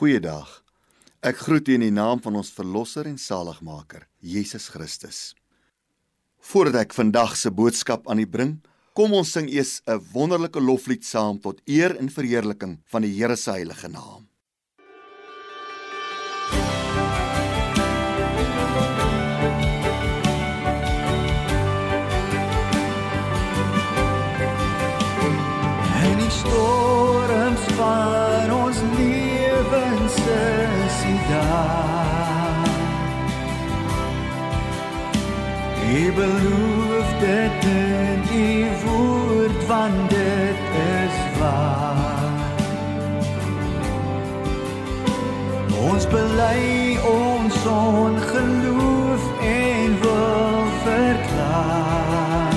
Goeiedag. Ek groet u in die naam van ons verlosser en saligmaker, Jesus Christus. Voordat ek vandag se boodskap aan u bring, kom ons sing eers 'n wonderlike loflied saam tot eer en verheerliking van die Here se heilige naam. En die storms van Beloof dit in u woord van dit is waar. Ons bely ons ongeloof en wil verklaar.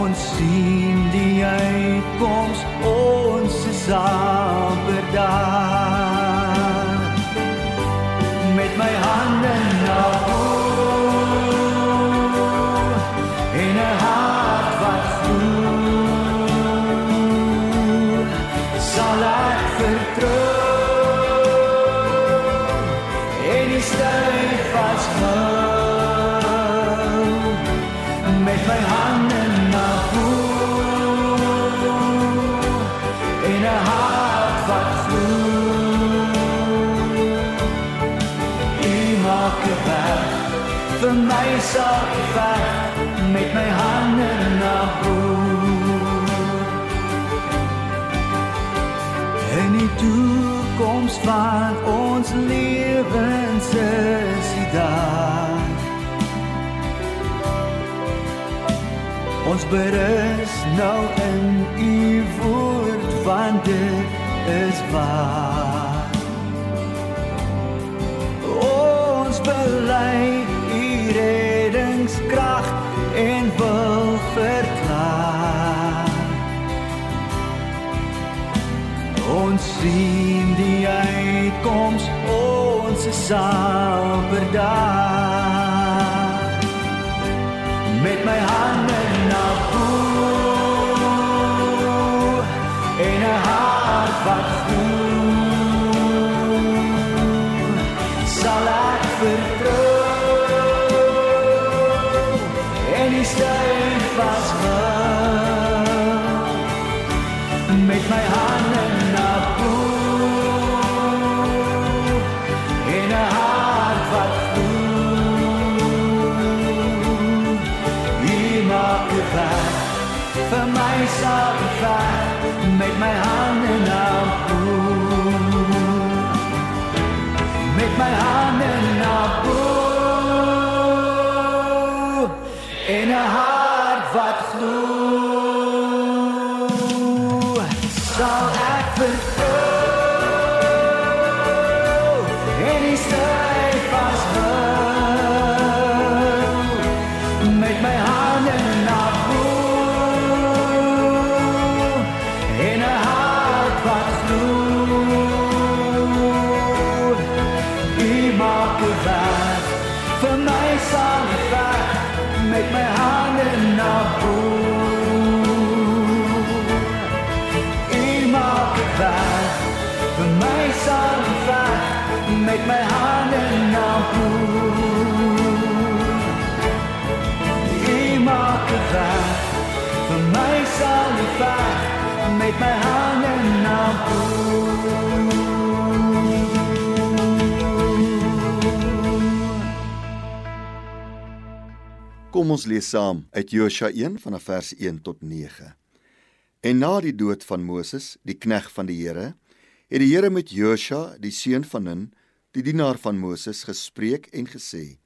Ons sien die uitkoms, ons is amper daar. Met my berus nou in u woord van dit is waar. Ons bely u reddingskrag en wil verklaar. Ons sien die uitkoms, ons is amper daar vertrou en die met my hande na bo. U maak 'n weg vir my sal ek weg met my hande na bo. Kom ons lees saam uit Josua 1 vanaf vers 1 tot 9. En na die dood van Moses, die knegg van die Here, het die Here met Josua, die seun van Nun, die dienaar van Moses, gespreek en gesê: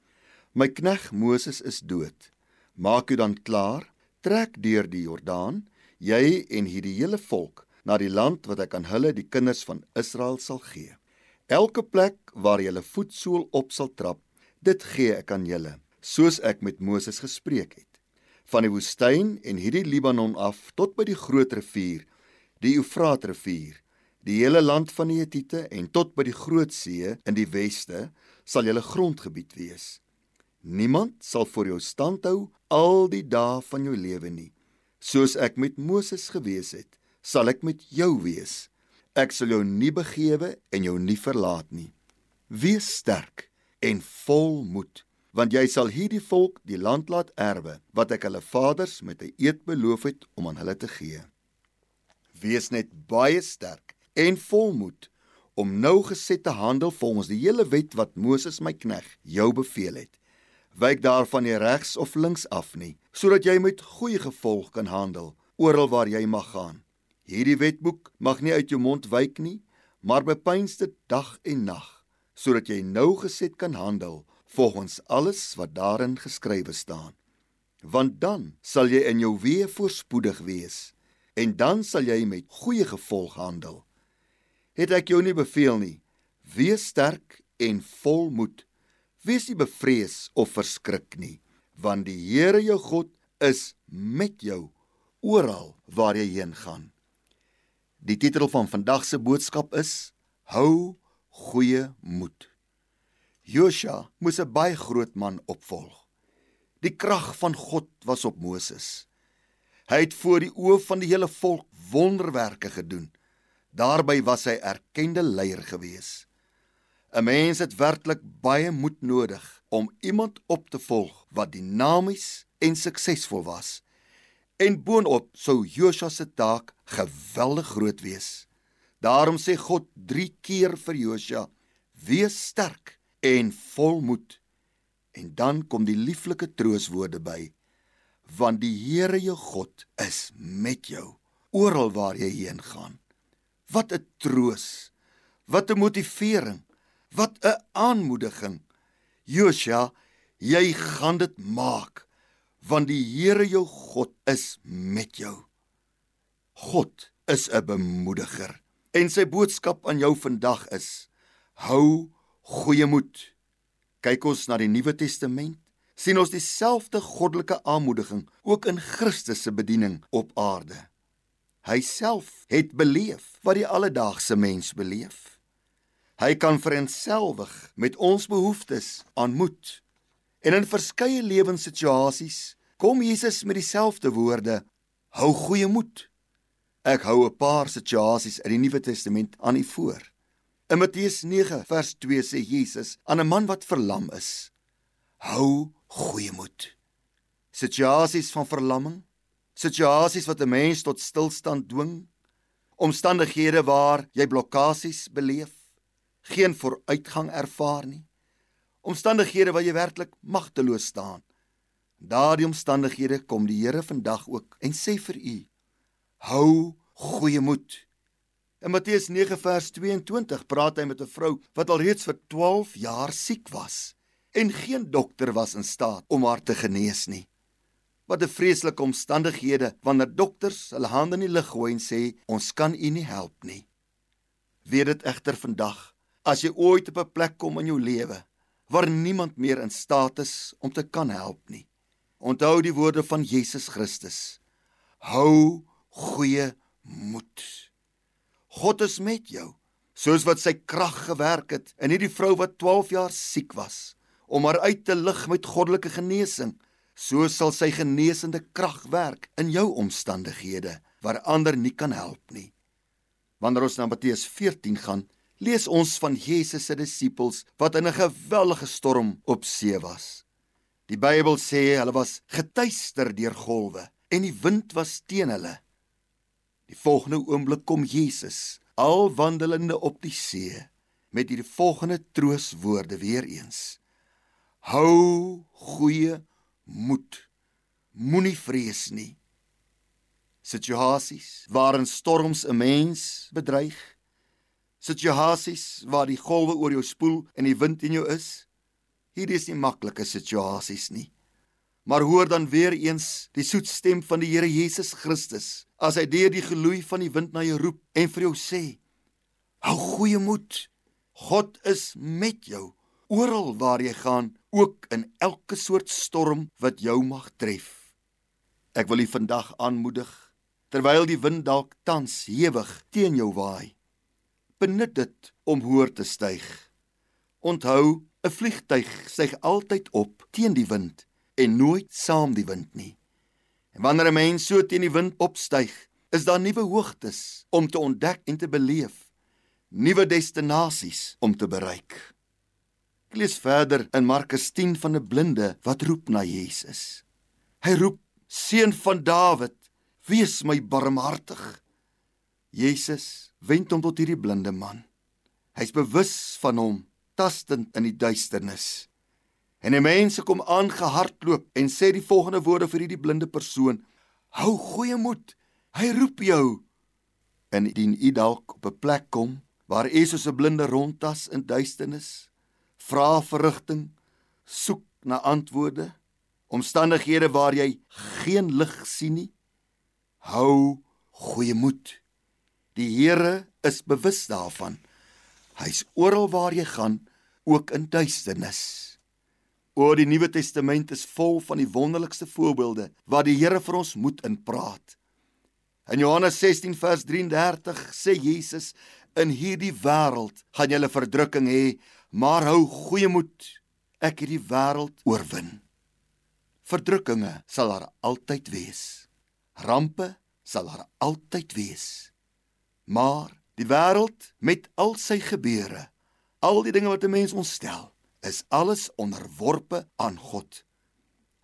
My knegg Moses is dood. Maak u dan klaar, trek deur die Jordaan, jy en hierdie hele volk, na die land wat ek aan hulle, die kinders van Israel sal gee. Elke plek waar julle voetsool op sal trap, dit gee ek aan julle, soos ek met Moses gespreek het. Van die woestyn en hierdie Libanon af tot by die groot rivier, die Eufraatrivier, die hele land van die Hittite en tot by die groot see in die weste sal julle grondgebied wees. Niemand sal voor jou stand hou al die dae van jou lewe nie. Soos ek met Moses gewees het, sal ek met jou wees. Ek sal jou nie begewe en jou nie verlaat nie. Wees sterk en vol moed, want jy sal hierdie volk die land laat erwe wat ek hulle vaders met 'n eed beloof het om aan hulle te gee. Wees net baie sterk en vol moed om nou geset te handel volgens die hele wet wat Moses my knegg jou beveel het. Wyk daarvan nie regs of links af nie, sodat jy met goeie gevolg kan handel oral waar jy mag gaan. Hierdie wetboek mag nie uit jou mond wyk nie, maar bepeins dit dag en nag sodat jy nou geset kan handel volgens alles wat daarin geskrywe staan. Want dan sal jy in jou weë voorspoedig wees en dan sal jy met goeie gevolg handel. Het ek jou nie beveel nie, wees sterk en vol moed. Wees nie bevrees of verskrik nie, want die Here jou God is met jou oral waar jy heen gaan. Die titel van vandag se boodskap is: Hou goeie moed. Josua moes 'n baie groot man opvolg. Die krag van God was op Moses. Hy het voor die oë van die hele volk wonderwerke gedoen. Daarby was hy erkende leier gewees. 'n Mens het werklik baie moed nodig om iemand op te volg wat dinamies en suksesvol was. En boonop sou Josua se taak geweldig groot wees. Daarom sê God 3 keer vir Josua: "Wees sterk en vol moed." En dan kom die lieflike trooswoorde by: "Want die Here jou God is met jou oral waar jy heen gaan." Wat 'n troos! Wat 'n motivering! Wat 'n aanmoediging! Josua, jy gaan dit maak want die Here jou God is met jou. God is 'n bemoediger. En sy boodskap aan jou vandag is: Hou goeie moed. Kyk ons na die Nuwe Testament, sien ons dieselfde goddelike aanmoediging ook in Christus se bediening op aarde. Hy self het beleef wat die alledaagse mens beleef. Hy kan verenselwig met ons behoeftes aan moed. En in verskeie lewenssituasies kom Jesus met dieselfde woorde: Hou goeie moed. Ek hou 'n paar situasies uit die Nuwe Testament aan u voor. In Matteus 9 vers 2 sê Jesus aan 'n man wat verlam is: Hou goeie moed. Situasies van verlamming, situasies wat 'n mens tot stilstand dwing, omstandighede waar jy blokkades beleef, geen vooruitgang ervaar nie. Omstandighede waar jy werklik magteloos staan. Daardie omstandighede kom die Here vandag ook en sê vir u: hou goeie moed. In Matteus 9 vers 22 praat hy met 'n vrou wat al reeds vir 12 jaar siek was en geen dokter was in staat om haar te genees nie. Wat 'n vreeslike omstandighede wanneer dokters hulle hande in die lug gooi en sê ons kan u nie help nie. Weet dit egter vandag as jy ooit op 'n plek kom in jou lewe waar niemand meer in staat is om te kan help nie. Onthou die woorde van Jesus Christus. Hou goeie moed. God is met jou, soos wat sy krag gewerk het in hierdie vrou wat 12 jaar siek was, om haar uit te lig met goddelike genesing. So sal sy genesende krag werk in jou omstandighede waar ander nie kan help nie. Wanneer ons na Matteus 14 gaan, lees ons van Jesus se disippels wat in 'n geweldige storm op see was. Die Bybel sê hulle was getuister deur golwe en die wind was teen hulle. Die volgende oomblik kom Jesus, al wandelende op die see, met hierdie volgende trooswoorde weer eens. Hou goeie moed. Moenie vrees nie. Situasies waarin storms 'n mens bedreig, situasies waar die golwe oor jou spoel en die wind in jou is, hierdie is nie maklike situasies nie. Maar hoor dan weer eens die soet stem van die Here Jesus Christus as hy deur die geloei van die wind na jou roep en vir jou sê: Hou goeie moed. God is met jou oral waar jy gaan, ook in elke soort storm wat jou mag tref. Ek wil u vandag aanmoedig terwyl die wind dalk tans hewig teen jou waai. Benut dit om hoër te styg. Onthou, 'n vliegtyg styg altyd op teen die wind en nooit saam die wind nie. En wanneer 'n mens so teen die wind opstyg, is daar nuwe hoogtes om te ontdek en te beleef nuwe destinasies om te bereik. Ek lees verder in Markus 10 van 'n blinde wat roep na Jesus. Hy roep: "Seun van Dawid, wees my barmhartig." Jesus wend hom tot hierdie blinde man. Hy's bewus van hom, tastend in die duisternis. En die mense kom aangehardloop en sê die volgende woorde vir hierdie blinde persoon: "Hou goeie moed. Hy roep jou." En indien u dalk op 'n plek kom waar u soos 'n blinde rondtas in duisternis, vra vir rigting, soek na antwoorde, omstandighede waar jy geen lig sien nie, hou goeie moed. Die Here is bewus daarvan. Hy's oral waar jy gaan, ook in duisternis. Oor die Nuwe Testament is vol van die wonderlikste voorbeelde wat die Here vir ons moet inpraat. In Johannes 16 vers 33 sê Jesus: "In hierdie wêreld gaan julle verdrukking hê, maar hou goeie moed. Ek het die wêreld oorwin." Verdrukkinge sal daar altyd wees. Rampe sal daar altyd wees. Maar die wêreld met al sy gebeure, al die dinge wat 'n mens ontstel, is alles onderworpe aan God.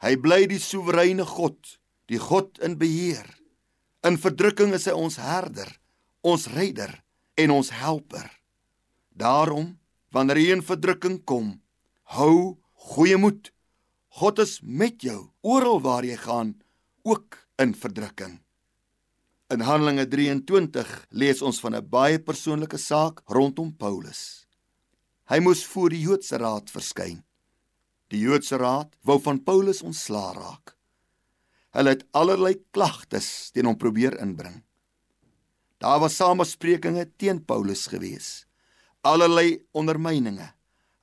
Hy bly die soewereine God, die God in beheer. In verdrukking is hy ons herder, ons redder en ons helper. Daarom, wanneer jy in verdrukking kom, hou goeie moed. God is met jou oral waar jy gaan, ook in verdrukking. In Handelinge 23 lees ons van 'n baie persoonlike saak rondom Paulus. Hy moes voor die Joodse raad verskyn. Die Joodse raad wou van Paulus ontslaa raak. Hulle het allerlei klagtes teen hom probeer inbring. Daar was samesprekinge teen Paulus gewees. Allerlei ondermyninge,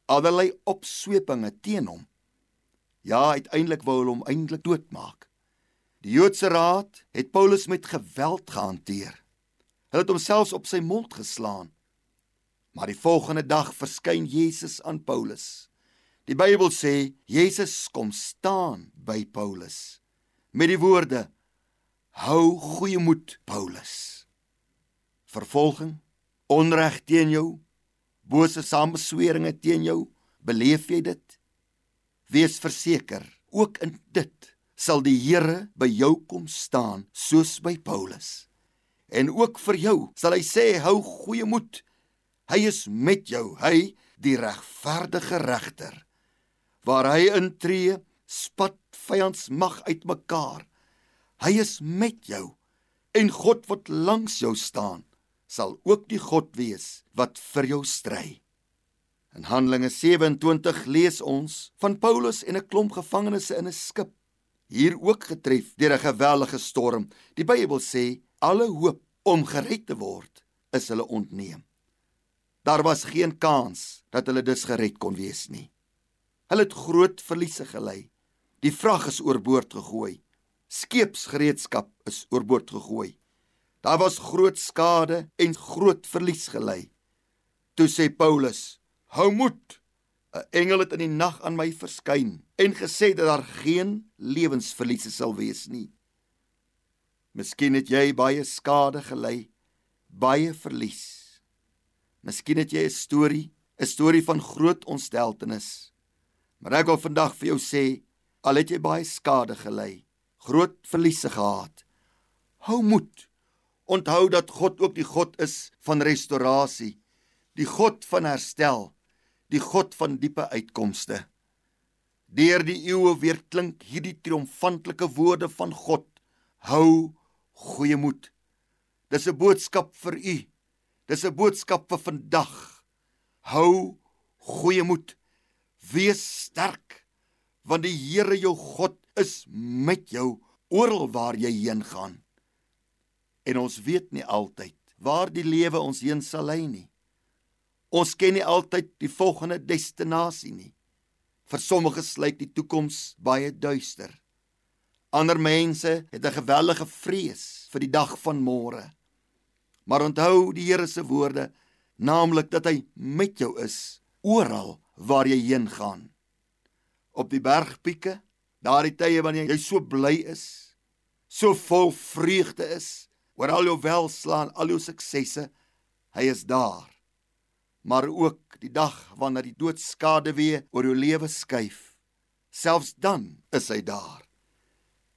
allerlei opswepinge teen hom. Ja, uiteindelik wou hulle hom eintlik doodmaak. Die Joodse raad het Paulus met geweld gehanteer. Hulle het hom selfs op sy mond geslaan. Maar die volgende dag verskyn Jesus aan Paulus. Die Bybel sê Jesus kom staan by Paulus met die woorde: Hou goeie moed, Paulus. Vervolging, onreg teen jou, bose samesweringe teen jou, beleef jy dit? Wees verseker, ook in dit sal die Here by jou kom staan soos by Paulus. En ook vir jou sal hy sê hou goeie moed. Hy is met jou, hy die regverdige regter. Waar hy intree, spat vyans mag uitmekaar. Hy is met jou en God wat langs jou staan sal ook die God wees wat vir jou stry. In Handelinge 27 lees ons van Paulus en 'n klomp gevangenes in 'n skip, hier ook getref deur 'n geweldige storm. Die Bybel sê alle hoop om gered te word is hulle ontneem. Daar was geen kans dat hulle dus gered kon wees nie. Hulle het groot verliese gely. Die vrag is oorboord gegooi. Skeepsgereedskap is oorboord gegooi. Daar was groot skade en groot verlies gely. Toe sê Paulus: "Hou moed. 'n Engel het in die nag aan my verskyn en gesê dat daar geen lewensverliese sal wees nie." Miskien het jy baie skade gely, baie verlies. Miskien het jy 'n storie, 'n storie van groot ontsteltenis. Maar ek wil vandag vir jou sê, al het jy baie skade gely, groot verliese gehad. Hou moed. Onthou dat God ook die God is van restaurasie, die God van herstel, die God van diepe uitkomste. Deur die eeue weer klink hierdie triomfantelike woorde van God. Hou goeie moed. Dis 'n boodskap vir u. Dis 'n boodskap vir vandag. Hou goeie moed. Wees sterk want die Here jou God is met jou oral waar jy heen gaan. En ons weet nie altyd waar die lewe ons heen sal lei nie. Ons ken nie altyd die volgende destinasie nie. Vir sommige lyk die toekoms baie duister. Ander mense het 'n geweldige vrees vir die dag van môre. Maar onthou die Here se woorde, naamlik dat hy met jou is oral waar jy heen gaan op die bergpieke, daardie tye wanneer jy so bly is, so vol vreugde is oor al jou welslaan, al jou suksesse, hy is daar. maar ook die dag wanneer die doodskade weer oor jou lewe skuif. Selfs dan is hy daar.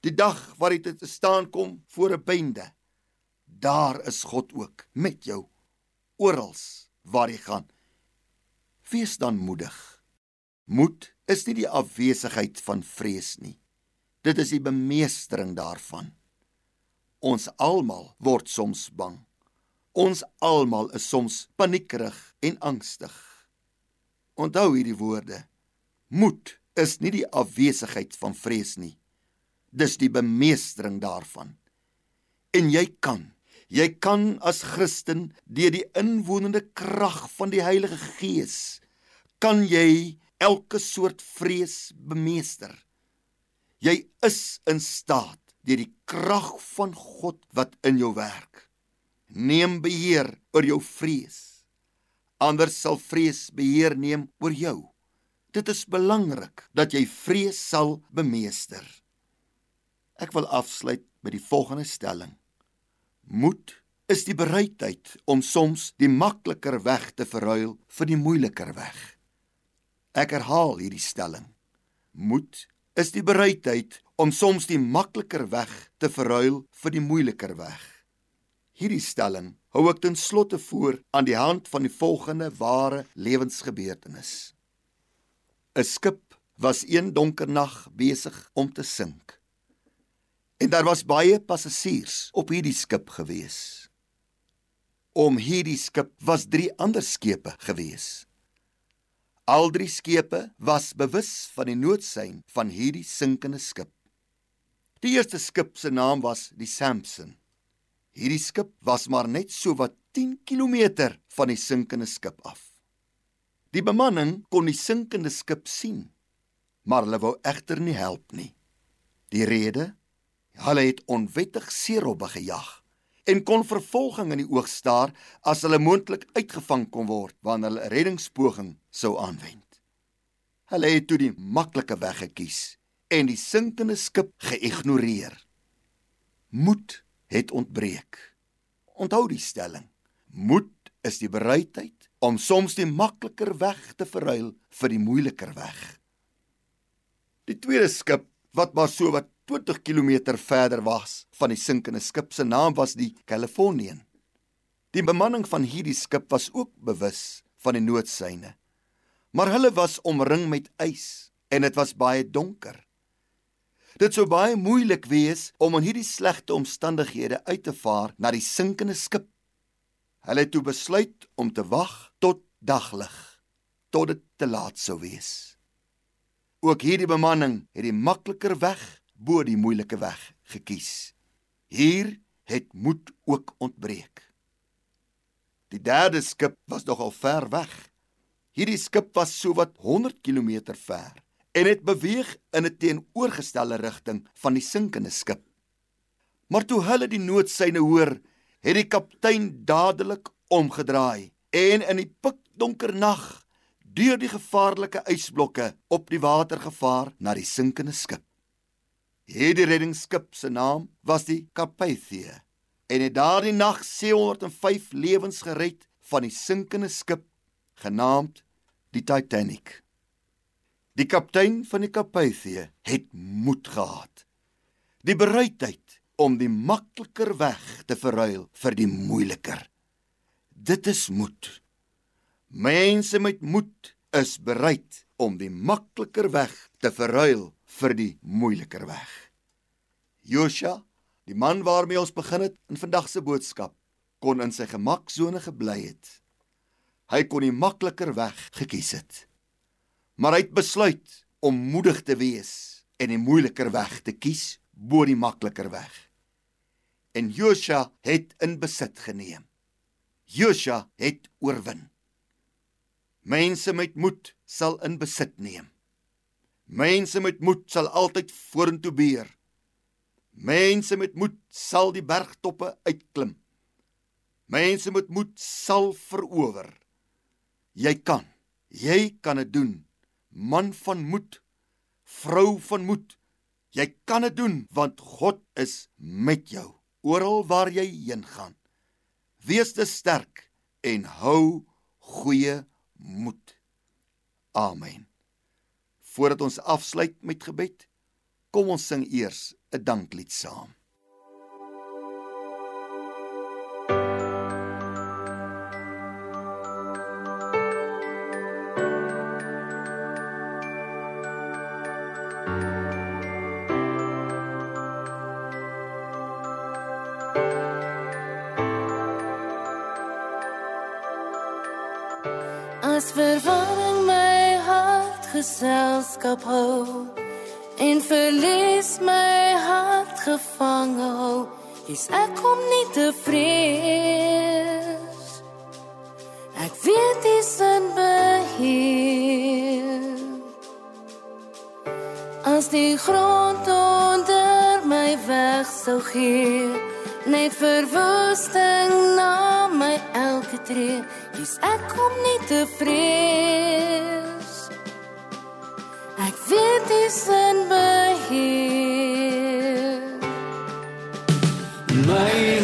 Die dag waar jy te staan kom voor 'n bende. Daar is God ook met jou oral waar jy gaan. Wees dan moedig. Moed is nie die afwesigheid van vrees nie. Dit is die bemeestering daarvan. Ons almal word soms bang. Ons almal is soms paniekerig en angstig. Onthou hierdie woorde. Moed is nie die afwesigheid van vrees nie. Dis die bemeestering daarvan. En jy kan, jy kan as Christen deur die inwonende krag van die Heilige Gees kan jy elke soort vrees bemeester. Jy is in staat deur die krag van God wat in jou werk. Neem beheer oor jou vrees. Anders sal vrees beheer neem oor jou. Dit is belangrik dat jy vrees sal bemeester. Ek wil afsluit met die volgende stelling. Moed is die bereidheid om soms die makliker weg te verruil vir die moeiliker weg. Ek herhaal hierdie stelling. Moed is die bereidheid om soms die makliker weg te verruil vir die moeiliker weg. Hierdie stelling hou ek ten slotte voor aan die hand van die volgende ware lewensgebeurtenis. 'n Skip was een donker nag besig om te sink. En daar was baie passasiers op hierdie skip gewees. Om hierdie skip was drie ander skepe gewees. Al drie skepe was bewus van die noodsein van hierdie sinkende skip. Die eerste skip se naam was die Samson. Hierdie skip was maar net so wat 10 km van die sinkende skip af. Die bemanning kon die sinkende skip sien, maar hulle wou egter nie help nie. Die rede? Hulle het onwettig seerobbe gejag en kon vervolging in die oog staar as hulle moontlik uitgevang kon word wanneer hulle reddingspoging sou aanwend. Hulle het toe die maklike weg gekies en die sinkende skip geïgnoreer. Moed het ontbreek. Onthou die stelling. Moed is die bereidheid om soms die makliker weg te verruil vir die moeiliker weg. Die tweede skip wat maar so wat 20 km verder was van die sinkende skip se naam was die Californian. Die bemanning van hierdie skip was ook bewus van die noodsyne. Maar hulle was omring met ys en dit was baie donker. Dit sou baie moeilik wees om in hierdie slegte omstandighede uit te vaar na die sinkende skip. Hulle het toe besluit om te wag tot daglig, tot dit te laat sou wees. Ook hierdie bemanning het die makliker weg bo die moeilike weg gekies. Hier het moed ook ontbreek. Die derde skip was nogal ver weg. Hierdie skip was so wat 100 km ver en het beweeg in 'n teenoorgestelde rigting van die sinkende skip. Maar toe hulle die noodsyne hoor, het die kaptein dadelik omgedraai en in die pikdonker nag deur die gevaarlike ysblokke op die water gevaar na die sinkende skip. Hierdie reddingsskip se naam was die Carpathia en het daardie nag 705 lewens gered van die sinkende skip genaamd die Titanic. Die kaptein van die Carpathia het moed gehad. Die bereidheid om die makliker weg te verruil vir die moeiliker. Dit is moed. Mense met moed is bereid om die makliker weg te verruil vir die moeiliker weg. Josua, die man waarmee ons begin het in vandag se boodskap, kon in sy gemaksone gebly het. Hy kon die makliker weg gekies het. Maar hy het besluit om moedig te wees en die moeiliker weg te kies bo die makliker weg. En Josua het in besit geneem. Josua het oorwin. Mense met moed sal in besit neem. Mense met moed sal altyd vorentoe beer. Mense met moed sal die bergtoppe uitklim. Mense met moed sal verower. Jy kan. Jy kan dit doen. Man van moed, vrou van moed. Jy kan dit doen want God is met jou oral waar jy heen gaan. Wees te sterk en hou goeie moed. Amen. Voordat ons afsluit met gebed, kom ons sing eers 'n danklied saam. Geselskap hou en verlies my hart gevang hou, is ek kom nie te vrees. Ek weet die sin beheer. As die grond onder my weg sou gee, net verwoesting na my elke tree, is ek kom nie te vrees. Ek weet die sin beheer. My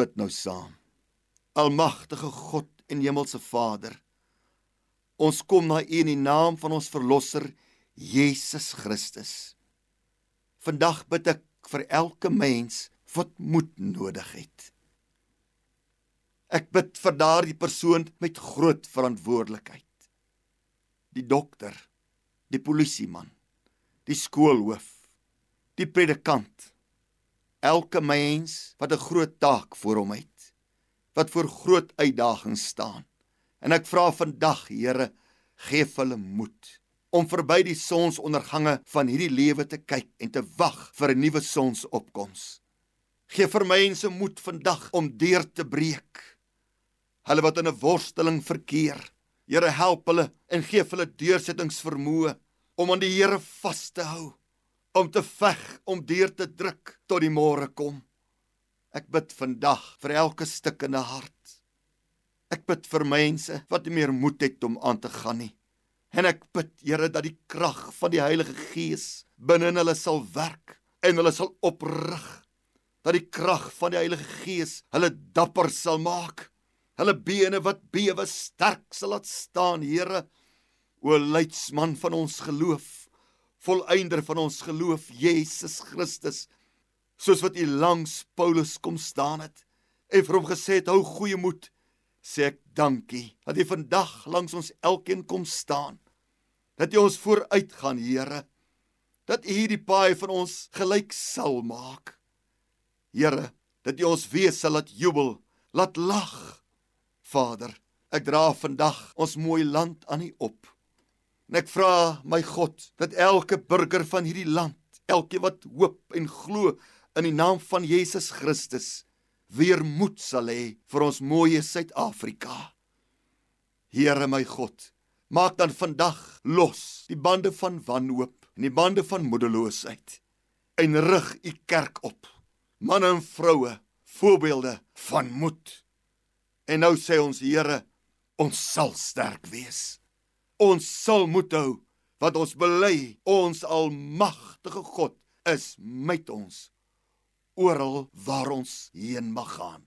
bid nou saam. Almagtige God en Hemelse Vader, ons kom na U in die naam van ons verlosser Jesus Christus. Vandag bid ek vir elke mens wat moed nodig het. Ek bid vir daardie persoon met groot verantwoordelikheid. Die dokter, die polisieman, die skoolhoof, die predikant, elke mens wat 'n groot taak voor hom het, wat voor groot uitdagings staan. En ek vra vandag, Here, gee vir hulle moed om verby die sonsondergange van hierdie lewe te kyk en te wag vir 'n nuwe sonsopkoms. Gee vir mense moed vandag om deur te breek. Hulle wat in 'n worsteling verkeer. Here help hulle en gee hulle deursettingsvermoë om aan die Here vas te hou, om te veg, om deur te druk tot die môre kom. Ek bid vandag vir elke stikkende hart. Ek bid vir mense wat nie meer moed het om aan te gaan nie. En ek bid, Here, dat die krag van die Heilige Gees binne in hulle sal werk en hulle sal oprig. Dat die krag van die Heilige Gees hulle dapper sal maak. Hulle bene wat bewe sterk sal laat staan, Here. O leidsman van ons geloof, volëinder van ons geloof, Jesus Christus, soos wat U langs Paulus kom staan het en vir hom gesê het: "Hou goeie moed." Sê ek dankie dat U vandag langs ons elkeen kom staan. Dat U ons vooruit gaan, Here. Dat U hierdie paai van ons gelyk sal maak. Here, dat U ons wees sal laat jubel, laat lag. Vader, ek dra vandag ons mooi land aan U op. En ek vra my God dat elke burger van hierdie land, elkeen wat hoop en glo in die naam van Jesus Christus weer moed sal hê vir ons mooi Suid-Afrika. Here my God, maak dan vandag los die bande van wanhoop en die bande van moedeloosheid en rig u kerk op. Manne en vroue, voorbeelde van moed. En nou sê ons Here, ons sal sterk wees. Ons sal moed hou wat ons bely, ons almagtige God is met ons oral waar ons heen mag gaan.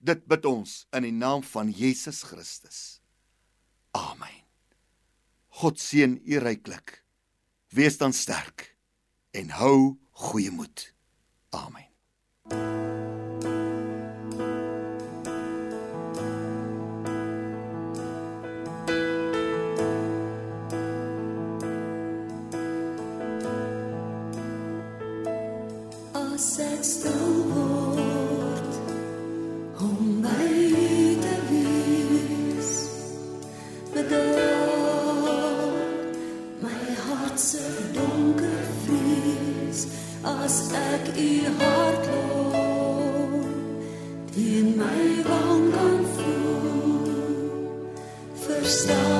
Dit bid ons in die naam van Jesus Christus. Amen. God seën u ryklik. Wees dan sterk en hou goeie moed. Amen. As ek u hart loop teen my wang kan voel verstaan